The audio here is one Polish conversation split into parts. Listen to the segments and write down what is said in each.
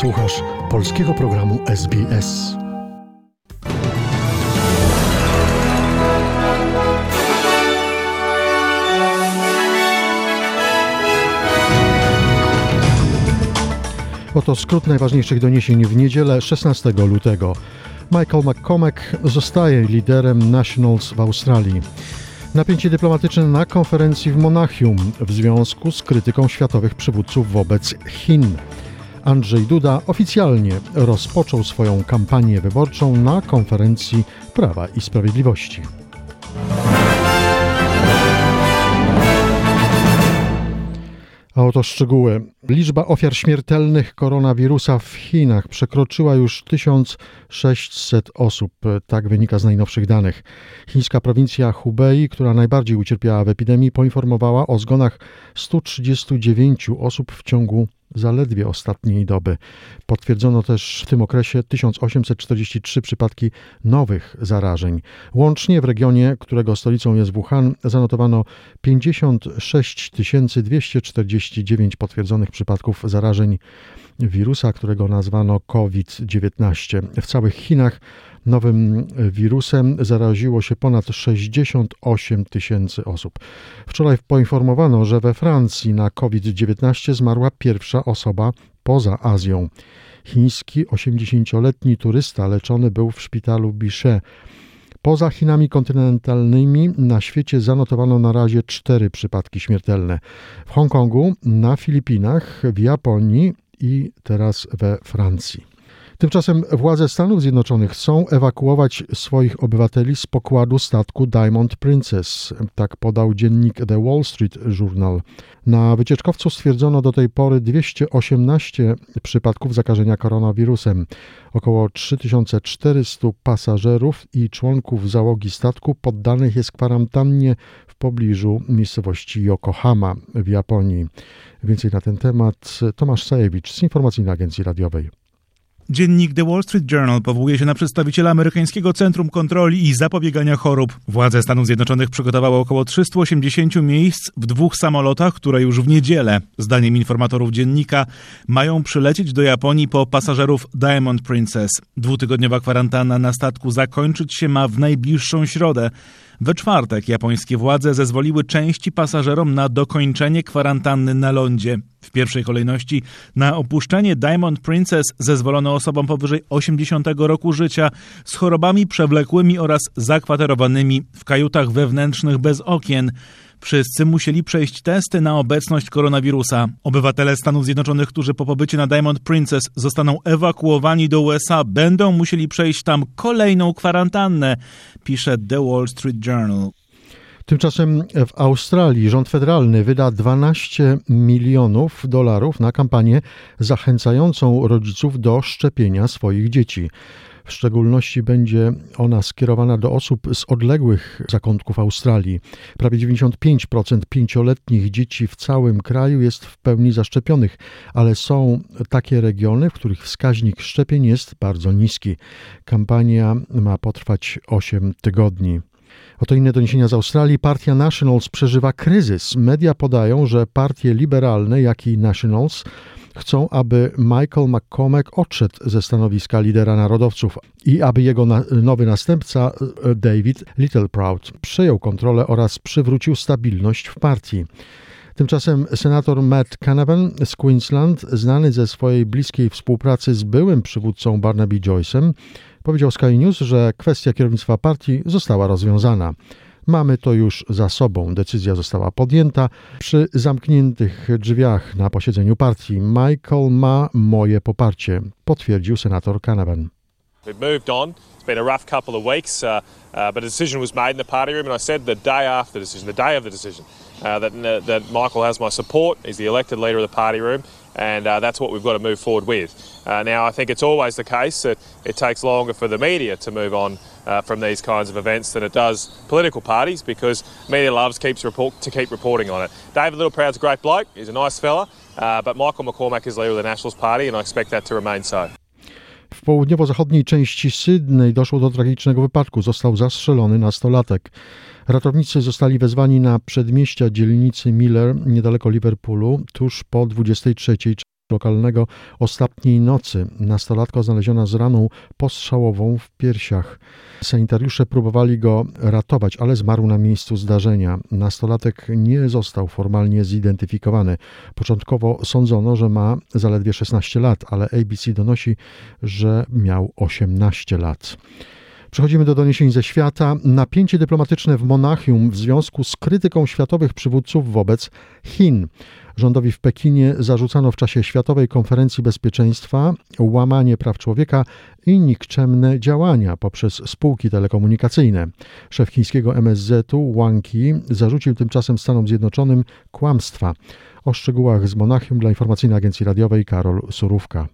Słuchasz polskiego programu SBS. Oto skrót najważniejszych doniesień w niedzielę 16 lutego. Michael McCormack zostaje liderem Nationals w Australii. Napięcie dyplomatyczne na konferencji w Monachium w związku z krytyką światowych przywódców wobec Chin. Andrzej Duda oficjalnie rozpoczął swoją kampanię wyborczą na konferencji Prawa i Sprawiedliwości. A oto szczegóły. Liczba ofiar śmiertelnych koronawirusa w Chinach przekroczyła już 1600 osób. Tak wynika z najnowszych danych. Chińska prowincja Hubei, która najbardziej ucierpiała w epidemii, poinformowała o zgonach 139 osób w ciągu zaledwie ostatniej doby. Potwierdzono też w tym okresie 1843 przypadki nowych zarażeń. Łącznie w regionie, którego stolicą jest Wuhan, zanotowano 56 249 potwierdzonych przypadków zarażeń wirusa, którego nazwano COVID-19. W całych Chinach nowym wirusem zaraziło się ponad 68 tysięcy osób. Wczoraj poinformowano, że we Francji na COVID-19 zmarła pierwsza osoba poza Azją. Chiński 80-letni turysta leczony był w szpitalu Bichet. Poza Chinami kontynentalnymi na świecie zanotowano na razie cztery przypadki śmiertelne. W Hongkongu, na Filipinach, w Japonii i teraz we Francji. Tymczasem władze Stanów Zjednoczonych chcą ewakuować swoich obywateli z pokładu statku Diamond Princess, tak podał dziennik The Wall Street Journal. Na wycieczkowcu stwierdzono do tej pory 218 przypadków zakażenia koronawirusem. Około 3400 pasażerów i członków załogi statku poddanych jest kwarantannie w pobliżu miejscowości Yokohama w Japonii. Więcej na ten temat Tomasz Sajewicz z Informacyjnej Agencji Radiowej. Dziennik The Wall Street Journal powołuje się na przedstawiciela amerykańskiego Centrum Kontroli i Zapobiegania Chorób. Władze Stanów Zjednoczonych przygotowały około 380 miejsc w dwóch samolotach, które już w niedzielę, zdaniem informatorów dziennika, mają przylecieć do Japonii po pasażerów Diamond Princess. Dwutygodniowa kwarantanna na statku zakończyć się ma w najbliższą środę. We czwartek japońskie władze zezwoliły części pasażerom na dokończenie kwarantanny na lądzie. W pierwszej kolejności na opuszczenie Diamond Princess zezwolono osobom powyżej 80 roku życia z chorobami przewlekłymi oraz zakwaterowanymi w kajutach wewnętrznych bez okien. Wszyscy musieli przejść testy na obecność koronawirusa. Obywatele Stanów Zjednoczonych, którzy po pobycie na Diamond Princess zostaną ewakuowani do USA, będą musieli przejść tam kolejną kwarantannę, pisze The Wall Street Journal. Tymczasem w Australii rząd federalny wyda 12 milionów dolarów na kampanię zachęcającą rodziców do szczepienia swoich dzieci. W szczególności będzie ona skierowana do osób z odległych zakątków Australii. Prawie 95% pięcioletnich dzieci w całym kraju jest w pełni zaszczepionych, ale są takie regiony, w których wskaźnik szczepień jest bardzo niski. Kampania ma potrwać 8 tygodni. Oto inne doniesienia z Australii. Partia Nationals przeżywa kryzys. Media podają, że partie liberalne, jak i Nationals, chcą, aby Michael McCormack odszedł ze stanowiska lidera narodowców i aby jego na, nowy następca David Littleproud przejął kontrolę oraz przywrócił stabilność w partii. Tymczasem senator Matt Canavan z Queensland, znany ze swojej bliskiej współpracy z byłym przywódcą Barnaby Joyce'em, powiedział Sky News, że kwestia kierownictwa partii została rozwiązana. Mamy to już za sobą. Decyzja została podjęta przy zamkniętych drzwiach na posiedzeniu partii. Michael ma moje poparcie, potwierdził senator Canavan. We've moved on. It's been a rough couple of weeks, uh, uh, but a decision was made in the party room, and I said the day after the decision, the day of the decision, uh, that, that Michael has my support. He's the elected leader of the party room, and uh, that's what we've got to move forward with. Uh, now, I think it's always the case that it takes longer for the media to move on uh, from these kinds of events than it does political parties because media loves keeps report to keep reporting on it. David Littleproud's a great bloke. He's a nice fella, uh, but Michael McCormack is leader of the Nationals Party, and I expect that to remain so. W południowo-zachodniej części Sydney doszło do tragicznego wypadku. Został zastrzelony nastolatek. Ratownicy zostali wezwani na przedmieścia dzielnicy Miller niedaleko Liverpoolu tuż po 23 lokalnego ostatniej nocy. Nastolatka znaleziona z raną postrzałową w piersiach. Sanitariusze próbowali go ratować, ale zmarł na miejscu zdarzenia. Nastolatek nie został formalnie zidentyfikowany. Początkowo sądzono, że ma zaledwie 16 lat, ale ABC donosi, że miał 18 lat. Przechodzimy do doniesień ze świata. Napięcie dyplomatyczne w Monachium w związku z krytyką światowych przywódców wobec Chin. Rządowi w Pekinie zarzucano w czasie Światowej Konferencji Bezpieczeństwa łamanie praw człowieka i nikczemne działania poprzez spółki telekomunikacyjne. Szef chińskiego MSZ-u Wang Yi zarzucił tymczasem Stanom Zjednoczonym kłamstwa. O szczegółach z Monachium dla informacyjnej agencji radiowej Karol Surówka.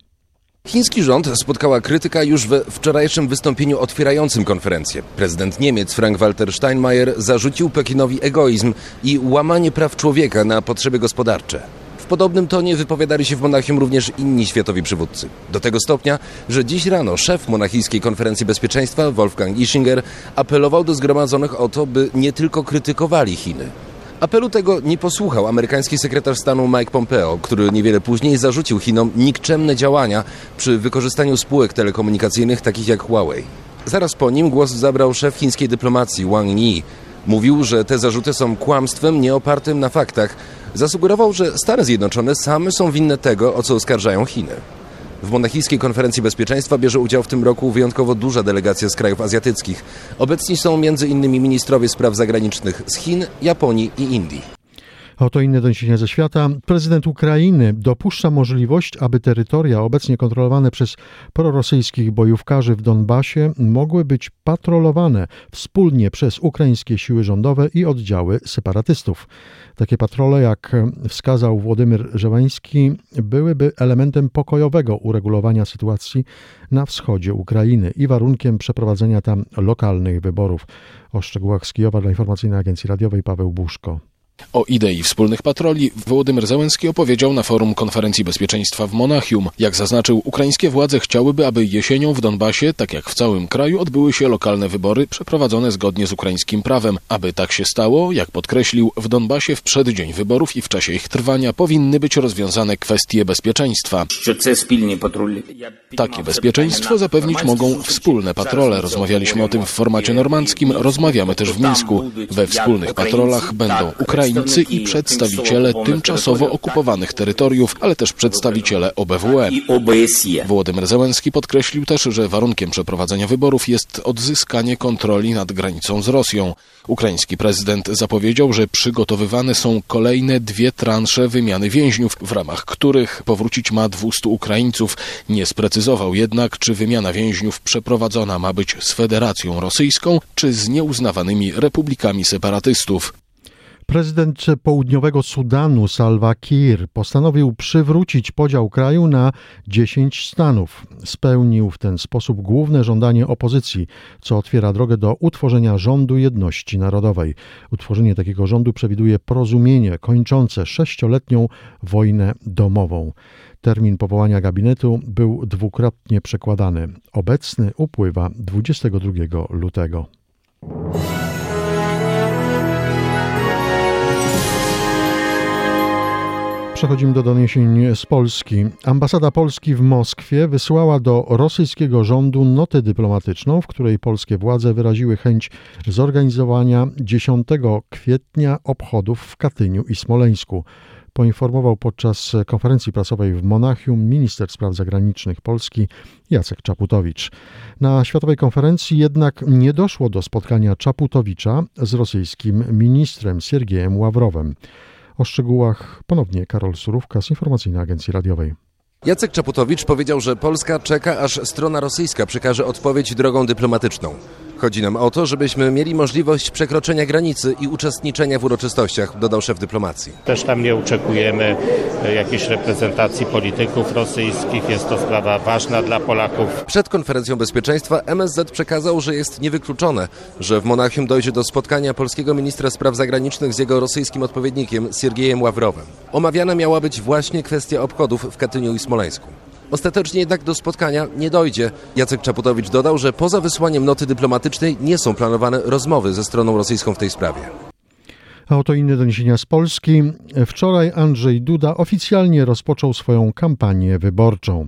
Chiński rząd spotkała krytyka już we wczorajszym wystąpieniu otwierającym konferencję. Prezydent Niemiec Frank-Walter Steinmeier zarzucił Pekinowi egoizm i łamanie praw człowieka na potrzeby gospodarcze. W podobnym tonie wypowiadali się w Monachium również inni światowi przywódcy. Do tego stopnia, że dziś rano szef Monachijskiej Konferencji Bezpieczeństwa Wolfgang Ischinger apelował do zgromadzonych o to, by nie tylko krytykowali Chiny, Apelu tego nie posłuchał amerykański sekretarz stanu Mike Pompeo, który niewiele później zarzucił Chinom nikczemne działania przy wykorzystaniu spółek telekomunikacyjnych takich jak Huawei. Zaraz po nim głos zabrał szef chińskiej dyplomacji Wang Yi. Mówił, że te zarzuty są kłamstwem nieopartym na faktach. Zasugerował, że Stany Zjednoczone same są winne tego, o co oskarżają Chiny. W Monachijskiej Konferencji Bezpieczeństwa bierze udział w tym roku wyjątkowo duża delegacja z krajów azjatyckich. Obecni są m.in. ministrowie spraw zagranicznych z Chin, Japonii i Indii. Oto inne doniesienia ze świata. Prezydent Ukrainy dopuszcza możliwość, aby terytoria obecnie kontrolowane przez prorosyjskich bojówkarzy w Donbasie mogły być patrolowane wspólnie przez ukraińskie siły rządowe i oddziały separatystów. Takie patrole, jak wskazał Włodymyr Żełański, byłyby elementem pokojowego uregulowania sytuacji na wschodzie Ukrainy i warunkiem przeprowadzenia tam lokalnych wyborów. O szczegółach z Kijowa dla Informacyjnej Agencji Radiowej Paweł Buszko. O idei wspólnych patroli Wołodymyr Zełenski opowiedział na forum konferencji bezpieczeństwa w Monachium. Jak zaznaczył, ukraińskie władze chciałyby, aby jesienią w Donbasie, tak jak w całym kraju, odbyły się lokalne wybory przeprowadzone zgodnie z ukraińskim prawem. Aby tak się stało, jak podkreślił, w Donbasie w przeddzień wyborów i w czasie ich trwania powinny być rozwiązane kwestie bezpieczeństwa. Takie bezpieczeństwo zapewnić mogą wspólne patrole. Rozmawialiśmy o tym w formacie normandzkim, rozmawiamy też w Mińsku. We wspólnych patrolach będą Ukraińcy, Ukraińcy i przedstawiciele tymczasowo okupowanych terytoriów, ale też przedstawiciele OBWE. Włodymyr Zełenski podkreślił też, że warunkiem przeprowadzenia wyborów jest odzyskanie kontroli nad granicą z Rosją. Ukraiński prezydent zapowiedział, że przygotowywane są kolejne dwie transze wymiany więźniów, w ramach których powrócić ma 200 Ukraińców. Nie sprecyzował jednak, czy wymiana więźniów przeprowadzona ma być z Federacją Rosyjską, czy z nieuznawanymi republikami separatystów. Prezydent południowego Sudanu Salva Kiir postanowił przywrócić podział kraju na 10 stanów. Spełnił w ten sposób główne żądanie opozycji, co otwiera drogę do utworzenia rządu jedności narodowej. Utworzenie takiego rządu przewiduje porozumienie kończące sześcioletnią wojnę domową. Termin powołania gabinetu był dwukrotnie przekładany. Obecny upływa 22 lutego. Przechodzimy do doniesień z Polski. Ambasada Polski w Moskwie wysłała do rosyjskiego rządu notę dyplomatyczną, w której polskie władze wyraziły chęć zorganizowania 10 kwietnia obchodów w Katyniu i Smoleńsku. Poinformował podczas konferencji prasowej w Monachium minister spraw zagranicznych Polski Jacek Czaputowicz. Na światowej konferencji jednak nie doszło do spotkania Czaputowicza z rosyjskim ministrem Siergiejem Ławrowem. O szczegółach ponownie Karol Surówka z Informacyjnej Agencji Radiowej. Jacek Czaputowicz powiedział, że Polska czeka, aż strona rosyjska przekaże odpowiedź drogą dyplomatyczną. Chodzi nam o to, żebyśmy mieli możliwość przekroczenia granicy i uczestniczenia w uroczystościach, dodał szef dyplomacji. Też tam nie oczekujemy e, jakiejś reprezentacji polityków rosyjskich. Jest to sprawa ważna dla Polaków. Przed konferencją bezpieczeństwa MSZ przekazał, że jest niewykluczone, że w Monachium dojdzie do spotkania polskiego ministra spraw zagranicznych z jego rosyjskim odpowiednikiem Siergiejem Ławrowem. Omawiana miała być właśnie kwestia obchodów w Katyniu i Smoleńsku. Ostatecznie jednak do spotkania nie dojdzie. Jacek Czaputowicz dodał, że poza wysłaniem noty dyplomatycznej nie są planowane rozmowy ze stroną rosyjską w tej sprawie. A oto inne doniesienia z Polski. Wczoraj Andrzej Duda oficjalnie rozpoczął swoją kampanię wyborczą.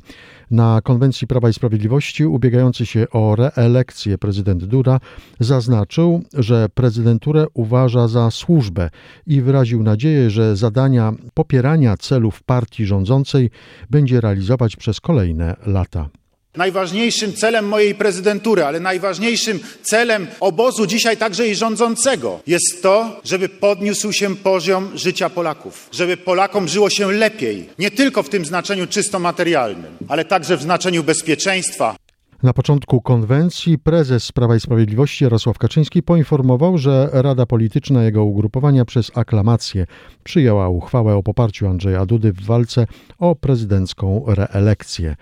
Na konwencji Prawa i Sprawiedliwości ubiegający się o reelekcję prezydent Duda zaznaczył, że prezydenturę uważa za służbę i wyraził nadzieję, że zadania popierania celów partii rządzącej będzie realizować przez kolejne lata. Najważniejszym celem mojej prezydentury, ale najważniejszym celem obozu dzisiaj także i rządzącego jest to, żeby podniósł się poziom życia Polaków, żeby Polakom żyło się lepiej, nie tylko w tym znaczeniu czysto materialnym, ale także w znaczeniu bezpieczeństwa, na początku konwencji prezes Prawa i Sprawiedliwości Jarosław Kaczyński poinformował, że Rada Polityczna jego ugrupowania przez aklamację przyjęła uchwałę o poparciu Andrzeja Dudy w walce o prezydencką reelekcję.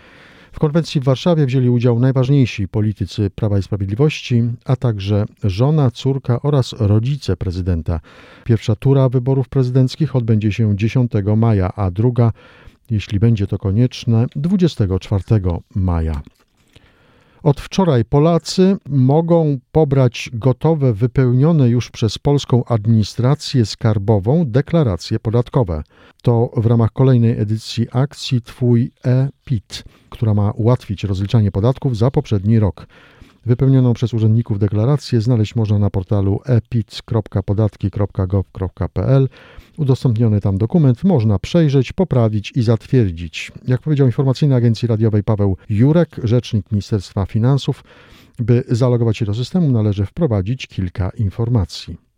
W konwencji w Warszawie wzięli udział najważniejsi politycy Prawa i Sprawiedliwości, a także żona, córka oraz rodzice prezydenta. Pierwsza tura wyborów prezydenckich odbędzie się 10 maja, a druga, jeśli będzie to konieczne, 24 maja. Od wczoraj Polacy mogą pobrać gotowe, wypełnione już przez polską administrację skarbową deklaracje podatkowe. To w ramach kolejnej edycji akcji Twój e-PIT, która ma ułatwić rozliczanie podatków za poprzedni rok. Wypełnioną przez urzędników deklarację znaleźć można na portalu epit.podatki.gov.pl. Udostępniony tam dokument można przejrzeć, poprawić i zatwierdzić. Jak powiedział informacyjnej agencji radiowej Paweł Jurek, rzecznik Ministerstwa Finansów, by zalogować się do systemu należy wprowadzić kilka informacji.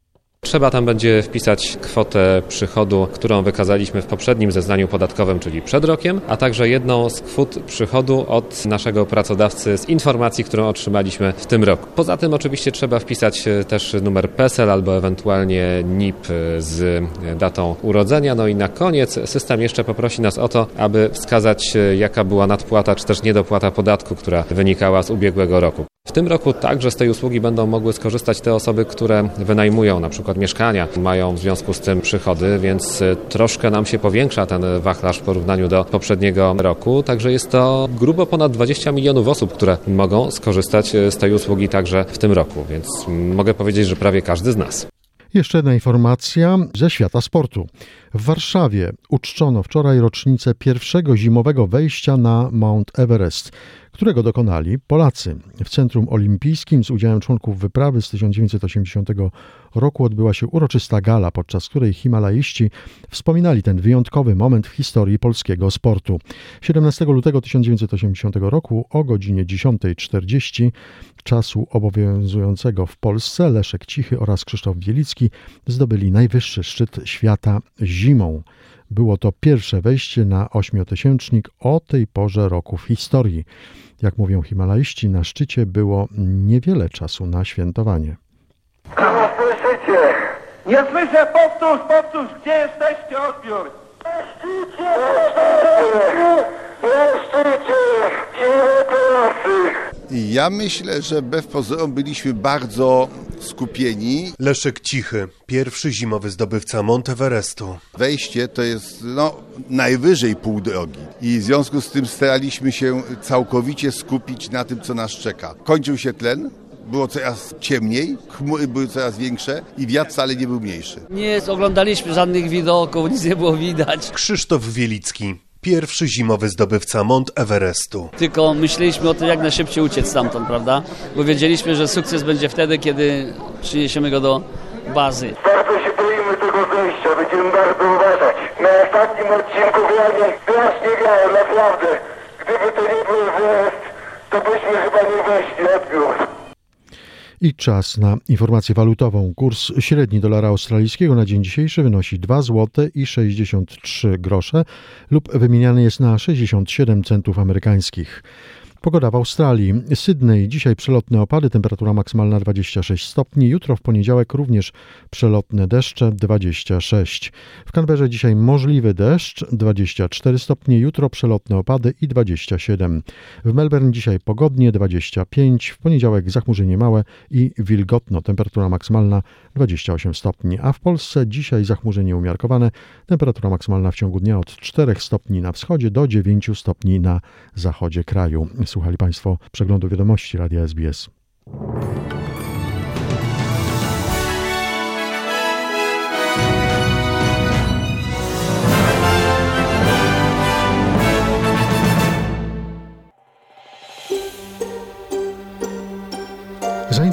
Trzeba tam będzie wpisać kwotę przychodu, którą wykazaliśmy w poprzednim zeznaniu podatkowym, czyli przed rokiem, a także jedną z kwot przychodu od naszego pracodawcy z informacji, którą otrzymaliśmy w tym roku. Poza tym oczywiście trzeba wpisać e, też numer PESEL albo ewentualnie NIP e, z datą urodzenia. No i na koniec system jeszcze poprosi nas o to, aby wskazać e, jaka była nadpłata czy też niedopłata podatku, która wynikała z ubiegłego roku. W tym roku także z tej usługi będą mogły skorzystać te osoby, które wynajmują na przykład mieszkania, mają w związku z tym przychody, więc e, troszkę nam się powiększa ten wachlarz w porównaniu do poprzedniego roku. Także jest to grubo ponad 20 milionów osób, które mogą skorzystać e, z tej usługi także w tym roku, więc mogę powiedzieć, że prawie każdy z nas. Jeszcze jedna informacja ze świata sportu. W Warszawie uczczono wczoraj rocznicę pierwszego zimowego wejścia na Mount Everest którego dokonali Polacy. W Centrum Olimpijskim z udziałem członków wyprawy z 1980 roku odbyła się uroczysta gala, podczas której Himalaiści wspominali ten wyjątkowy moment w historii polskiego sportu. 17 lutego 1980 roku o godzinie 10.40 czasu obowiązującego w Polsce Leszek Cichy oraz Krzysztof Bielicki zdobyli najwyższy szczyt świata zimą. Było to pierwsze wejście na ośmiotysięcznik o tej porze roku w historii. Jak mówią Himalaiści, na szczycie było niewiele czasu na świętowanie. Halo, słyszycie? Nie słyszę, powtórz, powtórz, gdzie jesteście, odbiór? Na szczycie! Na szczycie! Ja myślę, że bez pozorom byliśmy bardzo skupieni. Leszek Cichy, pierwszy zimowy zdobywca Monteverestu. Wejście to jest no, najwyżej pół drogi i w związku z tym staraliśmy się całkowicie skupić na tym, co nas czeka. Kończył się tlen, było coraz ciemniej, chmury były coraz większe i wiatr wcale nie był mniejszy. Nie oglądaliśmy żadnych widoków, nic nie było widać. Krzysztof Wielicki, pierwszy zimowy zdobywca Mont Everestu. Tylko myśleliśmy o tym, jak najszybciej uciec stamtąd, prawda? Bo wiedzieliśmy, że sukces będzie wtedy, kiedy przyniesiemy go do bazy. Bardzo się boimy tego zejścia, będziemy bardzo uważać. Na ostatnim odcinku wianie strasznie wiało, naprawdę. Gdyby to nie był wyjazd, to byśmy chyba nie weszli odbiór. I czas na informację walutową. Kurs średni dolara australijskiego na dzień dzisiejszy wynosi 2 zł i 63 grosze lub wymieniany jest na 67 centów amerykańskich. Pogoda w Australii. Sydney dzisiaj przelotne opady, temperatura maksymalna 26 stopni. Jutro w poniedziałek również przelotne deszcze 26. W Canberrze dzisiaj możliwy deszcz 24 stopnie, jutro przelotne opady i 27. W Melbourne dzisiaj pogodnie 25, w poniedziałek zachmurzenie małe i wilgotno, temperatura maksymalna 28 stopni. A w Polsce dzisiaj zachmurzenie umiarkowane, temperatura maksymalna w ciągu dnia od 4 stopni na wschodzie do 9 stopni na zachodzie kraju. Słuchali Państwo przeglądu wiadomości Radia SBS.